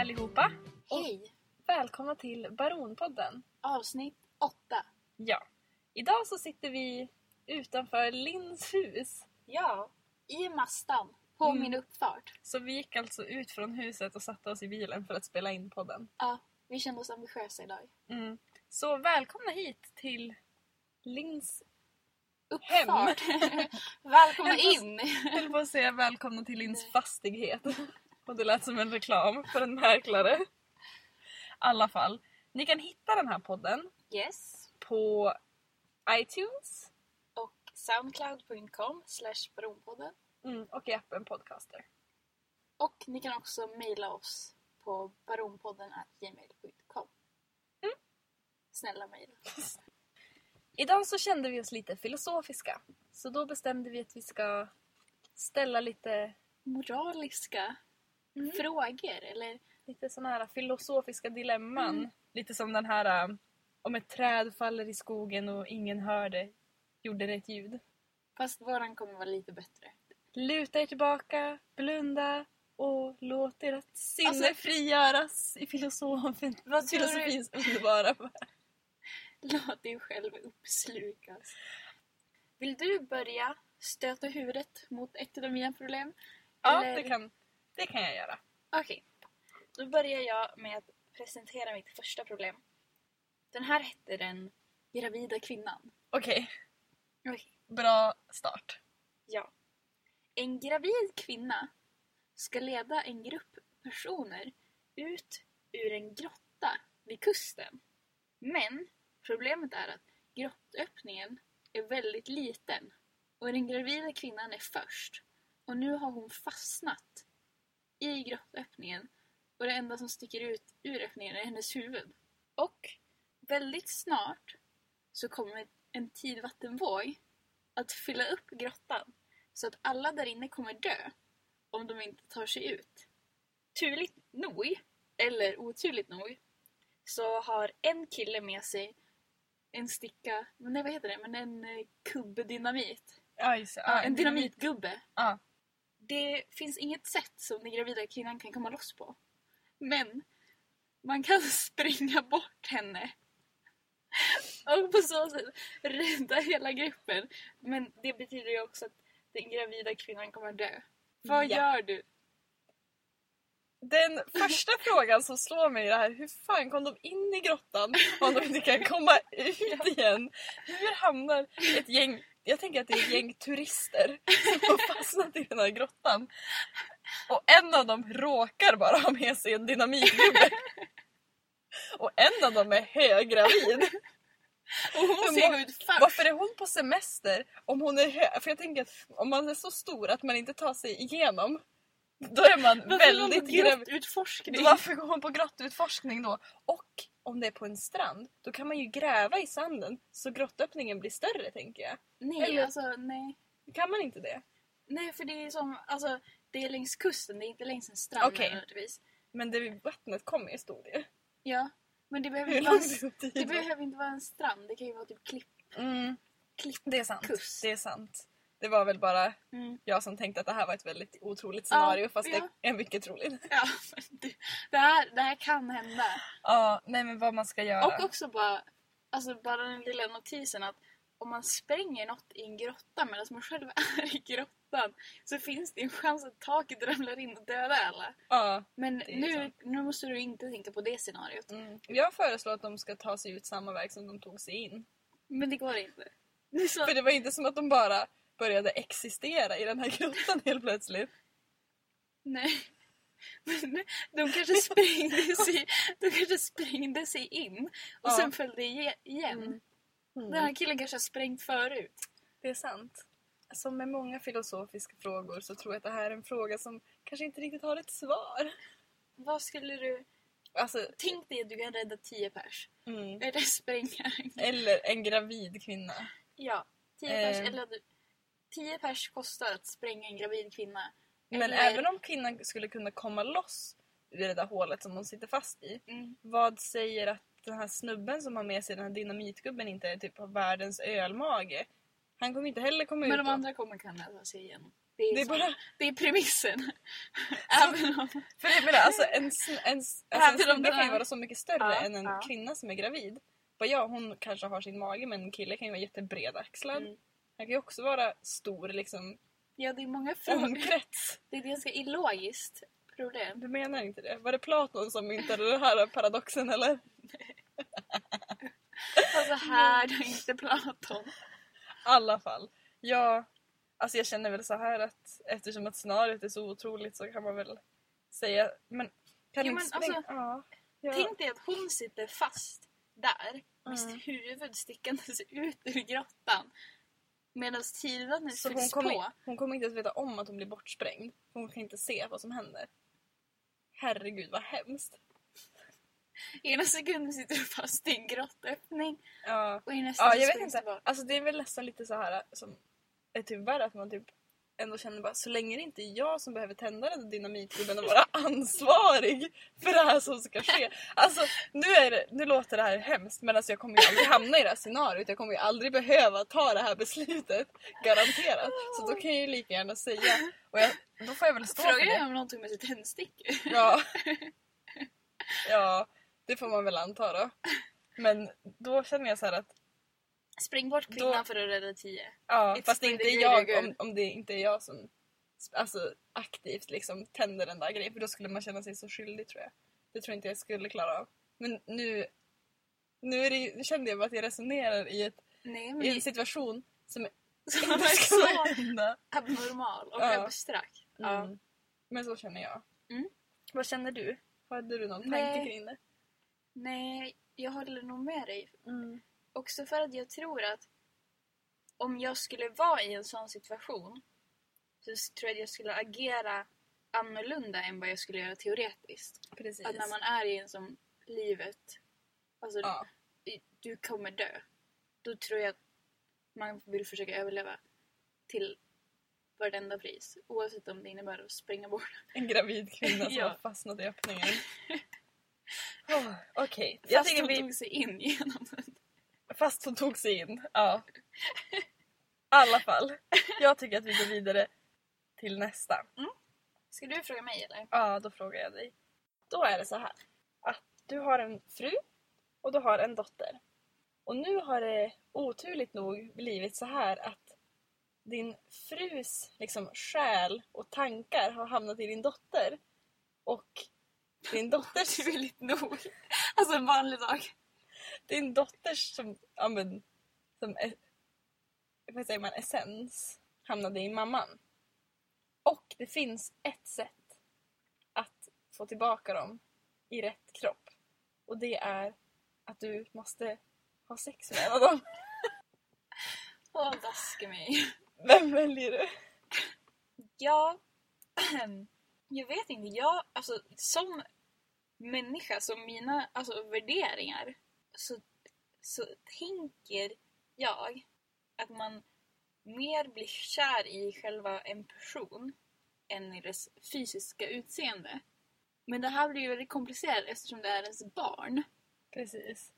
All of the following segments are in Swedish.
allihopa! Hej! Välkomna till Baronpodden. Avsnitt 8. Ja, idag så sitter vi utanför Linns hus. Ja, i Mastan. På Mm. min uppfart. Så vi gick alltså ut från huset och satte oss i bilen för att spela in podden. Ja, vi kände oss ambitiösa idag. Mm. Så välkomna hit till Linns... Uppfart! Välkomna Jag in! Jag höll på att säga välkomna till Linns fastighet. Och det lät som en reklam för en mäklare. I alla fall, ni kan hitta den här podden Yes. på iTunes Och soundcloud.com slash baronpodden. mm, och i appen Podcaster. Och ni kan också mejla oss på baronpodden gmail.com. Mm. Snälla mejla. Idag så kände vi oss lite filosofiska. Så då bestämde vi att vi ska ställa lite, Moraliska Mm. frågor eller lite såna här filosofiska dilemman. Mm. Lite som den här äh, om ett träd faller i skogen och ingen hör det, gjorde det ett ljud. fast våran kommer vara lite bättre. Luta er tillbaka, blunda och låt ert sinne Alltså- frigöras i filosofen, Vad tror du? filosofins underbara värld. Låt dig själv uppslukas. Vill du börja stöta huvudet mot ett av mina problem? Ja, Eller- det kan, det kan jag göra. Okej. Då börjar jag med att presentera mitt första problem. Den här hette den gravida kvinnan. Okej, Okej. bra start. Ja. En gravid kvinna ska leda en grupp personer ut ur en grotta vid kusten. Men problemet är att grottöppningen är väldigt liten och den gravida kvinnan är först. Och nu har hon fastnat i grottöppningen och det enda som sticker ut ur öppningen är hennes huvud. Och väldigt snart så kommer en tidvattenvåg att fylla upp grottan så att alla där inne kommer dö om de inte tar sig ut. Turligt nog, eller oturligt nog, så har en kille med sig en sticka, men nej vad heter det, men en eh, kubbe dynamit. Ja, just. Ja, en dynamitgubbe. Ja. Det finns inget sätt som den gravida kvinnan kan komma loss på. Men man kan springa bort henne. Och på så sätt rädda hela gruppen. Men det betyder ju också att den gravida kvinnan kommer dö. Vad Ja. gör du? Den första frågan som slår mig är det här, hur fan kom de in i grottan om de inte kan komma ut igen? Hur hamnar ett gäng, jag tänker att det är ett gäng turister som har fastnat i den här grottan. Och en av dem råkar bara ha med sig en dynamitgubbe. Och en av dem är höggravid. Och hon ser ut först. Varför är hon på semester om hon är hö- För jag tänker att om man är så stor att man inte tar sig igenom då är man väldigt gravid. Varför går hon på grottutforskning då? Och om det är på en strand, då kan man ju gräva i sanden så grottöppningen blir större tänker jag. Nej, Eller- alltså nej. Kan man inte det? Nej, för det är som, alltså det är längs kusten, det är inte längs en strand Okej. nödvändigtvis. Men det vattnet kommer ju stor del. Ja, men det behöver, inte vara, en- det behöver inte vara en strand, det kan ju vara typ klipp. Mm, klipp. det är sant. Kust. Det är sant. Det var väl bara Mm. jag som tänkte att det här var ett väldigt otroligt scenario Ja, fast ja. det är mycket troligt. Ja, det, det, här, det här kan hända. Ja, nej men vad man ska göra. Och också bara, alltså bara den lilla notisen att om man spränger något i en grotta medan man själv är i grottan så finns det en chans att taket ramlar in och dödar alla. Ja. Men nu, sant. nu måste du inte tänka på det scenariot. Mm. Jag föreslår att de ska ta sig ut samma väg som de tog sig in. Men det går inte. Det För det var inte som att de bara började existera i den här grottan helt plötsligt. nej. Men de kanske sprängde sig, de kanske sprängde sig in och Ja. sen följde ige- igen. Mm. Den här killen kanske har sprängt förut. Det är sant. Som med många filosofiska frågor så tror jag att det här är en fråga som kanske inte riktigt har ett svar. Vad skulle du... Alltså, Tänk dig att du kan rädda 10 pers. mm. Eller spränga en Eller en gravid kvinna. Ja, 10 pers. Eh. Eller att du, 10 pers kostar att spränga en gravid kvinna. Men Eller- även om kvinnan skulle kunna komma loss ur det där hålet som hon sitter fast i. Mm. Vad säger att den här snubben som har med sig den här dynamitgubben inte är typ av världens ölmage? Han kommer inte heller komma Men ut de då. andra kommer kunna ta sig igenom. Det är, Det är så- bara... det är premissen. Även om... För jag menar, alltså en, en, alltså, en snubbe kan ju vara så mycket större Ja, än en ja. kvinna som är gravid. Bara ja, hon kanske har sin mage men en kille kan ju vara jättebredaxlad. Mm. Han kan ju också vara stor liksom Ja, det är många frågor. Det är ett ganska illogiskt problem. Du menar inte det? Var det Platon som myntade den här paradoxen eller? Alltså här, och inte Platon. I alla fall. Ja, alltså jag känner väl så här att eftersom att scenariot är så otroligt så kan man väl säga... Men kan Jo, men alltså, ja. Ja. Tänk dig att hon sitter fast där med Mm. sitt huvud stickandes ut ur grottan. Medan tidvattnet Så hon kommer, på. hon kommer inte ens veta om att hon blir bortsprängd. Hon kan inte se vad som händer. Herregud vad hemskt. Ena sekunden sitter du fast i en grottöppning Ja, och i nästa ja jag vet inte. bort. Alltså det är väl nästan lite så här som är typ värre att man typ ändå känner bara så länge det inte är jag som behöver tända den dynamitgubben och vara ansvarig för det här som ska ske. Alltså nu, är det, nu låter det här hemskt men alltså jag kommer ju aldrig hamna i det här scenariot. Jag kommer ju aldrig behöva ta det här beslutet. Garanterat. Så då kan jag ju lika gärna säga. Och jag, då får jag väl stå det. jag om någon tog med sig tändstickor? Ja. ja, det får man väl anta då. Men då känner jag så här att Spring bort kvinnan Då- för att rädda tio. Ja, It's fast det inte jag, om, om det inte är jag som alltså, aktivt liksom tänder den där grejen. För då skulle man känna sig så skyldig tror jag. Det tror jag inte jag skulle klara av. Men nu, nu, är det, nu kände jag bara att jag resonerar i, ett, Nej i men en situation som som är så hända. abnormal och Ja. abstrakt. Ja. Mm. Men så känner jag. Mm. Vad känner du? Hade du någon tanke Nej. kring det? Nej, jag håller nog med dig. Också för att jag tror att om jag skulle vara i en sån situation så tror jag att jag skulle agera annorlunda än vad jag skulle göra teoretiskt. Precis. Att när man är i en som livet, alltså ja. du kommer dö. Då tror jag att man vill försöka överleva till vartenda pris. Oavsett om det innebär att springa bort. En gravid kvinna som Ja. har fastnat i öppningen. Oh, Okej, jag Fast tycker hon vi... tog sig in genom den. Fast hon tog sig in. Ja. I alla fall. Jag tycker att vi går vidare till nästa. Ska du fråga mig eller? Ja, då frågar jag dig. Då är det så här. Att du har en fru och du har en dotter. Och nu har det oturligt nog blivit så här att din frus liksom, själ och tankar har hamnat i din dotter. Och din dotters, Oturligt nog. Alltså en vanlig dag. Din dotters som, ja, men, som är, vad säger man, essens hamnade i mamman. Och det finns ett sätt att få tillbaka dem i rätt kropp. Och det är att du måste ha sex med en av dem. Åh, daske mig. Vem väljer du? Ja, jag vet inte. Jag, alltså som människa, som mina alltså, värderingar, så, så tänker jag att man mer blir kär i själva en person än i dess fysiska utseende. Men det här blir ju väldigt komplicerat eftersom det är ens barn. Precis.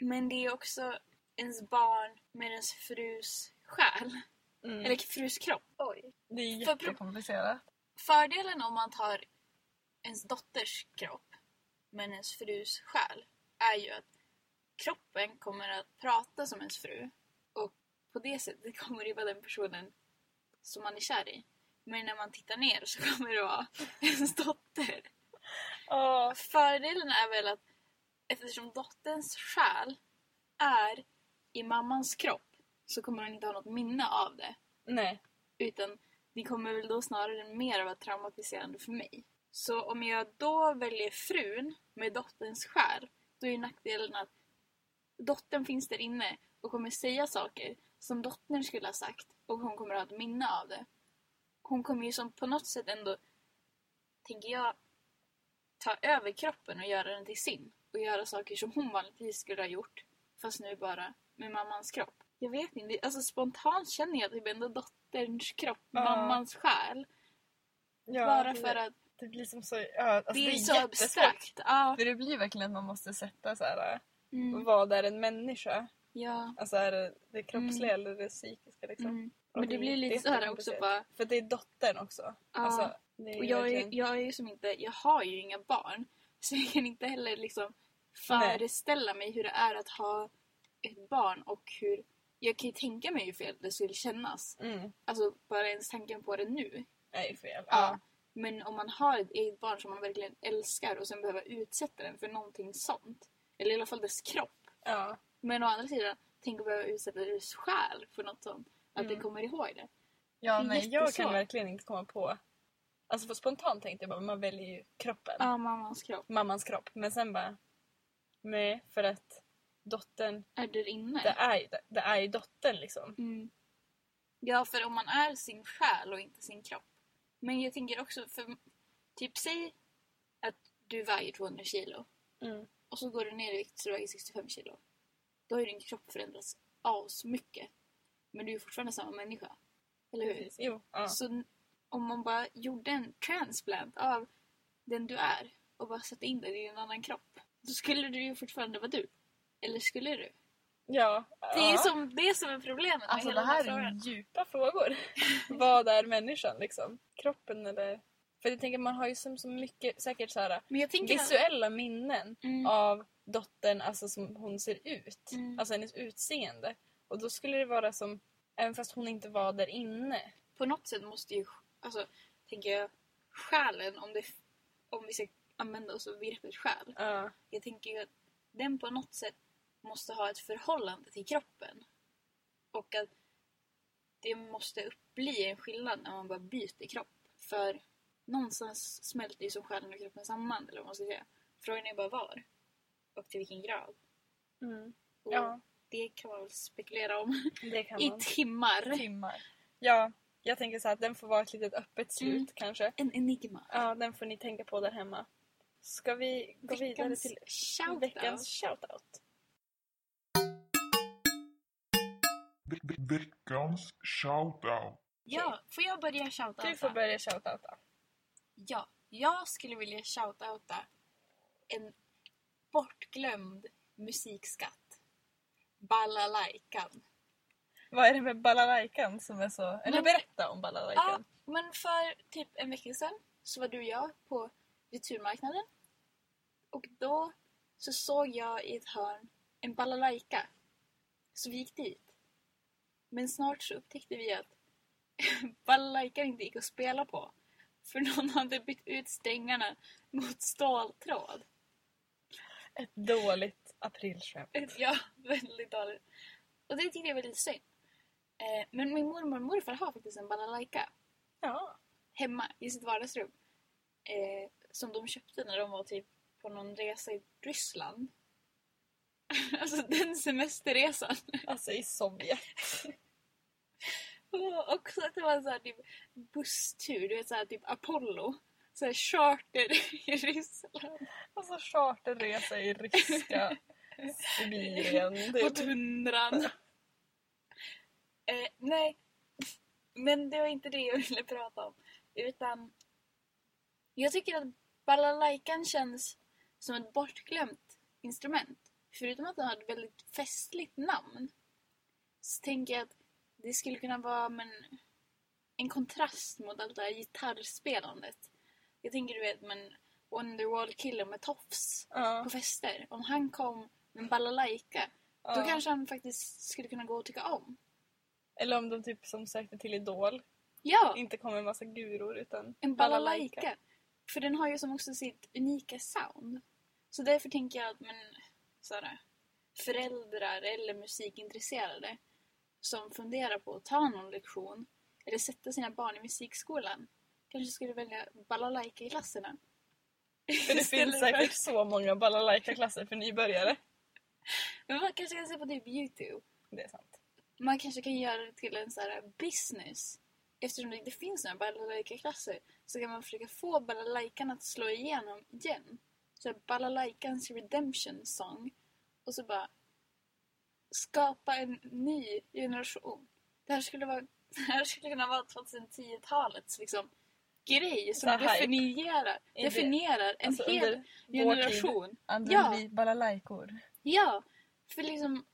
Men det är också ens barn med ens frus själ. Mm. Eller frus kropp. Oj. det är jättekomplicerat. Fördelen om man tar ens dotters kropp men ens frus själ är ju att kroppen kommer att prata som ens fru och på det sättet kommer det vara den personen som man är kär i. Men när man tittar ner så kommer det vara ens dotter. Åh, Fördelen är väl att eftersom dotterns själ är i mammans kropp så kommer hon inte ha något minne av det. nej. Utan det kommer väl då snarare mer vara traumatiserande för mig. Så om jag då väljer frun med dotterns själ, då är nackdelen att dottern finns där inne och kommer säga saker som dottern skulle ha sagt och hon kommer ha ett minne av det. Hon kommer ju som på något sätt ändå, tänker jag, ta över kroppen och göra den till sin. Och göra saker som hon vanligtvis skulle ha gjort, fast nu bara med mammans kropp. Jag vet inte, alltså spontant känner jag typ ändå dotterns kropp, Ja. mammans själ. Ja, bara det, för att det blir som så... Ja, alltså det är, så jättesvårt. abstrakt. Ja. För det blir verkligen att man måste sätta så här, Mm. vad är en människa? ja. Alltså är det det kroppsliga Mm. eller det psykiska liksom? Mm. Men det blir lite så här också bara... För det är dottern också. Ja. Alltså, är Och jag är, verkligen- jag är ju som inte, jag har ju inga barn. Så jag kan inte heller liksom föreställa mig hur det är att ha ett barn och hur... Jag kan ju tänka mig hur fel det skulle kännas. Mm, Alltså bara ens tanken på det nu. är fel. Ja. Men om man har ett eget barn som man verkligen älskar och sen behöver utsätta den för någonting sånt. Eller i alla fall dess kropp. ja. Men å andra sidan, tänk att behöva utsätta dess själ för något sånt. Att Mm. den kommer ihåg det. Ja, Det nej, jag kan verkligen inte komma på... Alltså för spontant tänkte jag bara, man väljer ju kroppen. Ja, mammans kropp. Mammans kropp. Men sen bara... Nej, för att dottern... Är där inne. Det är, ju- det är ju dottern liksom. Mm. Ja, för om man är sin själ och inte sin kropp. Men jag tänker också, för typ säg att du väger 200 kilo Mm. Och så går du ner i vikt så du väger 65 kilo. Då har ju din kropp förändrats asmycket. Men du är fortfarande samma människa. Eller hur? Precis. Jo. Ja. Så om man bara gjorde en transplant av den du är och bara satte in den i en annan kropp. Då skulle du ju fortfarande vara du. Eller skulle du? ja. Det är ja. som, det som är problemet med Alltså hela det den här frågan. är djupa frågor. Vad är människan liksom? Kroppen eller... För jag tänker man har ju som så mycket säkert så här visuella minnen Mm. av dottern, alltså som hon ser ut. Mm. Alltså hennes utseende. Och då skulle det vara som, även fast hon inte var där inne. på något sätt måste ju, alltså, tänker jag, själen, om, det, om vi ska använda oss av begreppet själ. Ja. Jag tänker ju att den på något sätt måste ha ett förhållande till kroppen. Och att det måste bli en skillnad när man bara byter kropp. För någonstans smälter ju som själen och kroppen samman, eller vad man ska säga. Frågan är bara var. Och till vilken grad. Mm. Och ja, det kan man väl spekulera om det kan i man. timmar. Timmar. Ja, jag tänker så här att den får vara ett litet öppet slut Mm. kanske. En enigma. Ja, den får ni tänka på där hemma. Ska vi gå vidare Veckans till shoutout. veckans shoutout? Ve- ve- Veckans shoutout. Ja, får jag börja shoutouta? Du får börja shoutouta. Ja, jag skulle vilja shoutouta en bortglömd musikskatt. Balalajkan. Vad är det med balalajkan som är så... Eller Men- berätta om balalajkan. Ja, men för typ en vecka sedan så var du och jag på returmarknaden. Och då så såg jag i ett hörn en balalajka. Så vi gick dit. Men snart så upptäckte vi att balalajkan inte gick att spela på. För någon hade bytt ut strängarna mot ståltråd. Ett dåligt aprilskämt. Ja, väldigt dåligt. Och det tyckte jag var lite synd. Eh, men min mormor och morfar har faktiskt en balalajka Ja. hemma i sitt vardagsrum. Eh, som de köpte när de var typ på någon resa i Ryssland. alltså den semesterresan. Alltså i Sovjet. Och också att det var en sån här typ busstur, du vet såhär typ Apollo. Såhär charter i Ryssland. Alltså charterresa i ryska Sibirien. På Typ. tundran. eh, nej, men det var inte det jag ville prata om. Utan jag tycker att balalajkan känns som ett bortglömt instrument. Förutom att den har ett väldigt festligt namn. Så tänker jag att det skulle kunna vara men, en kontrast mot allt det här gitarrspelandet. Jag tänker du vet men Wonderwall Killer med tofs Ja, på fester. Om han kom med en balalajka då ja. kanske han faktiskt skulle kunna gå och tycka om. Eller om de typ som sökte till Idol Ja, inte kom med en massa guror utan en balalajka. För den har ju som också sitt unika sound. Så därför tänker jag att men, såhär, föräldrar eller musikintresserade som funderar på att ta någon lektion eller sätta sina barn i musikskolan kanske skulle välja balalajka-klasserna. För det finns säkert så många balalajka-klasser för nybörjare. Men man kanske kan se på typ Youtube. Det är sant. Man kanske kan göra det till en så här business. Eftersom det inte finns några balalaika-klasser så kan man försöka få balalajkan att slå igenom igen. Så här balalaikans redemption song. Och så bara skapa en ny generation. Det här skulle, vara, det här skulle kunna vara 2010-talets liksom, grej som definierar, definierar en Alltså hel tid generation. använder Ja. vi balalajkor. Ja, för liksom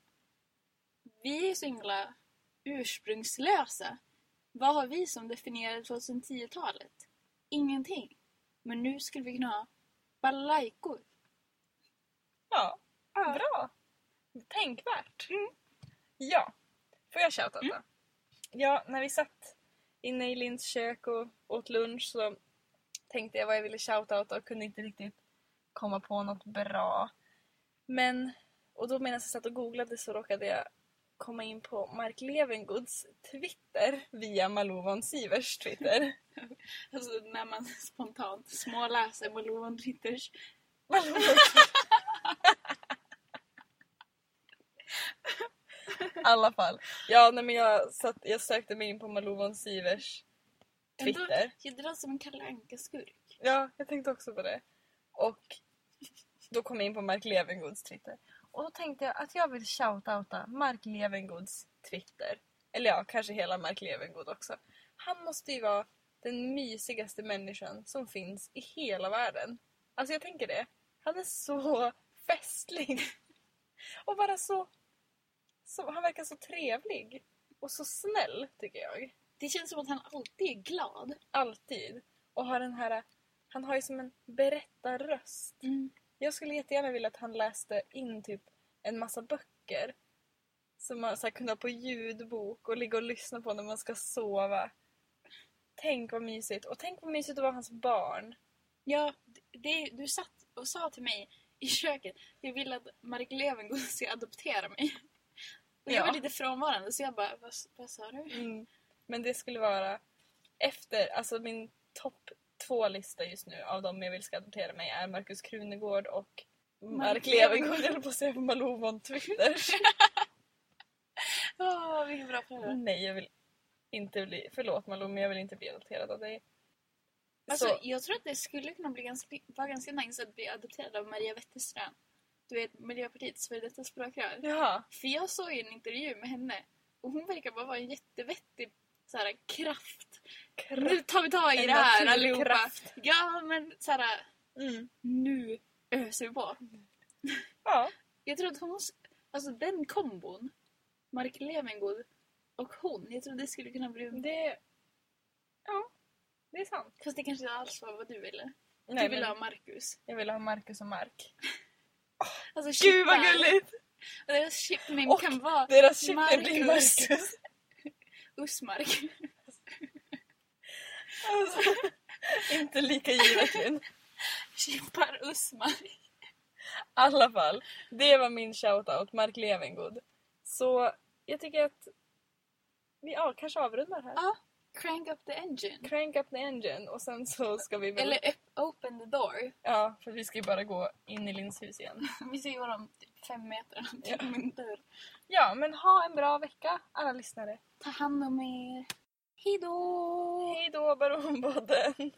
vi är så himla ursprungslösa Vad har vi som definierar 2010-talet? Ingenting. Men nu skulle vi kunna ha balalaikor. Ja. Tänkvärt. Ja, får jag shoutouta? Ja, när vi satt inne i Linds kök och åt lunch så tänkte jag vad jag ville shoutouta och kunde inte riktigt komma på något bra. Men, och då medan jag satt och googlade så råkade jag komma in på Mark Levengoods Twitter via Malou von Sivers Twitter. Alltså när man spontant småläser Malou von Twitters. Malou von I alla fall. Ja, nej, men jag, satt, jag sökte mig in på Malou von Sivers Twitter. Ändå, det låter som en Kalle Anka-skurk. Ja, jag tänkte också på det. Och då kom jag in på Mark Levengoods Twitter. Och då tänkte jag att jag vill shoutouta Mark Levengoods Twitter. Eller ja, kanske hela Mark Levengood också. Han måste ju vara den mysigaste människan som finns i hela världen. Alltså jag tänker det. Han är så festlig. Och bara så... så han verkar så trevlig. Och så snäll, tycker jag. Det känns som att han alltid är glad. Alltid. Och har den här... Han har ju som en berättarröst. Jag skulle jättegärna vilja att han läste in typ en massa böcker. Som man så här, kunde ha på ljudbok och ligga och lyssna på när man ska sova. Tänk vad mysigt. Och tänk vad mysigt att vara hans barn. Ja, det, du satt och sa till mig i köket jag vill att Mark Levengood ska adoptera mig. Jag Ja. var lite frånvarande så jag bara, vad, vad sa du? Mm. Men det skulle vara efter, alltså min topp två-lista just nu av de jag vill ska adoptera mig är Markus Krunegård och Mark Levengood. Jag på att säga Malou von Twitter. Åh, vilken bra föräldrar. Nej, jag vill inte bli... Förlåt Malou, men jag vill inte bli adopterad av dig. Alltså, Så, jag tror att det skulle kunna bli ganska, vara ganska nice att bli adopterad av Maria Wetterström. Du vet, Miljöpartiets före detta språkrör. jaha. För jag såg ju en intervju med henne och hon verkar bara vara en jättevettig så här, kraft. Nu tar vi tag i En det här allihopa. Ja, men så här, Mm. nu öser vi på. Ja. Jag tror att hon... Alltså den kombon, Mark Levengood och hon, jag tror det skulle kunna bli... Det... Ja, det är sant. Fast det kanske inte alls var vad du ville. Nej, du ville men ha Marcus. Jag vill ha Marcus och Mark. Alltså, Gud vad gulligt! Och deras chipname Och kan vara Deras chip blir Marcus. Usmark. Alltså, inte lika givet. Chippar Usmark. I alla fall, det var min shoutout, Mark Levengood. Så jag tycker att vi ja, kanske avrundar här. Ja. Crank up the engine. Crank up the engine och sen så ska vi väl... Eller open the door. Ja, för vi ska ju bara gå in i Linns hus igen. Vi ser ju dem typ fem meter Ja. till min dörr. Ja, men ha en bra vecka alla lyssnare. Ta hand om er. Hejdå! Hej då Baronpodden!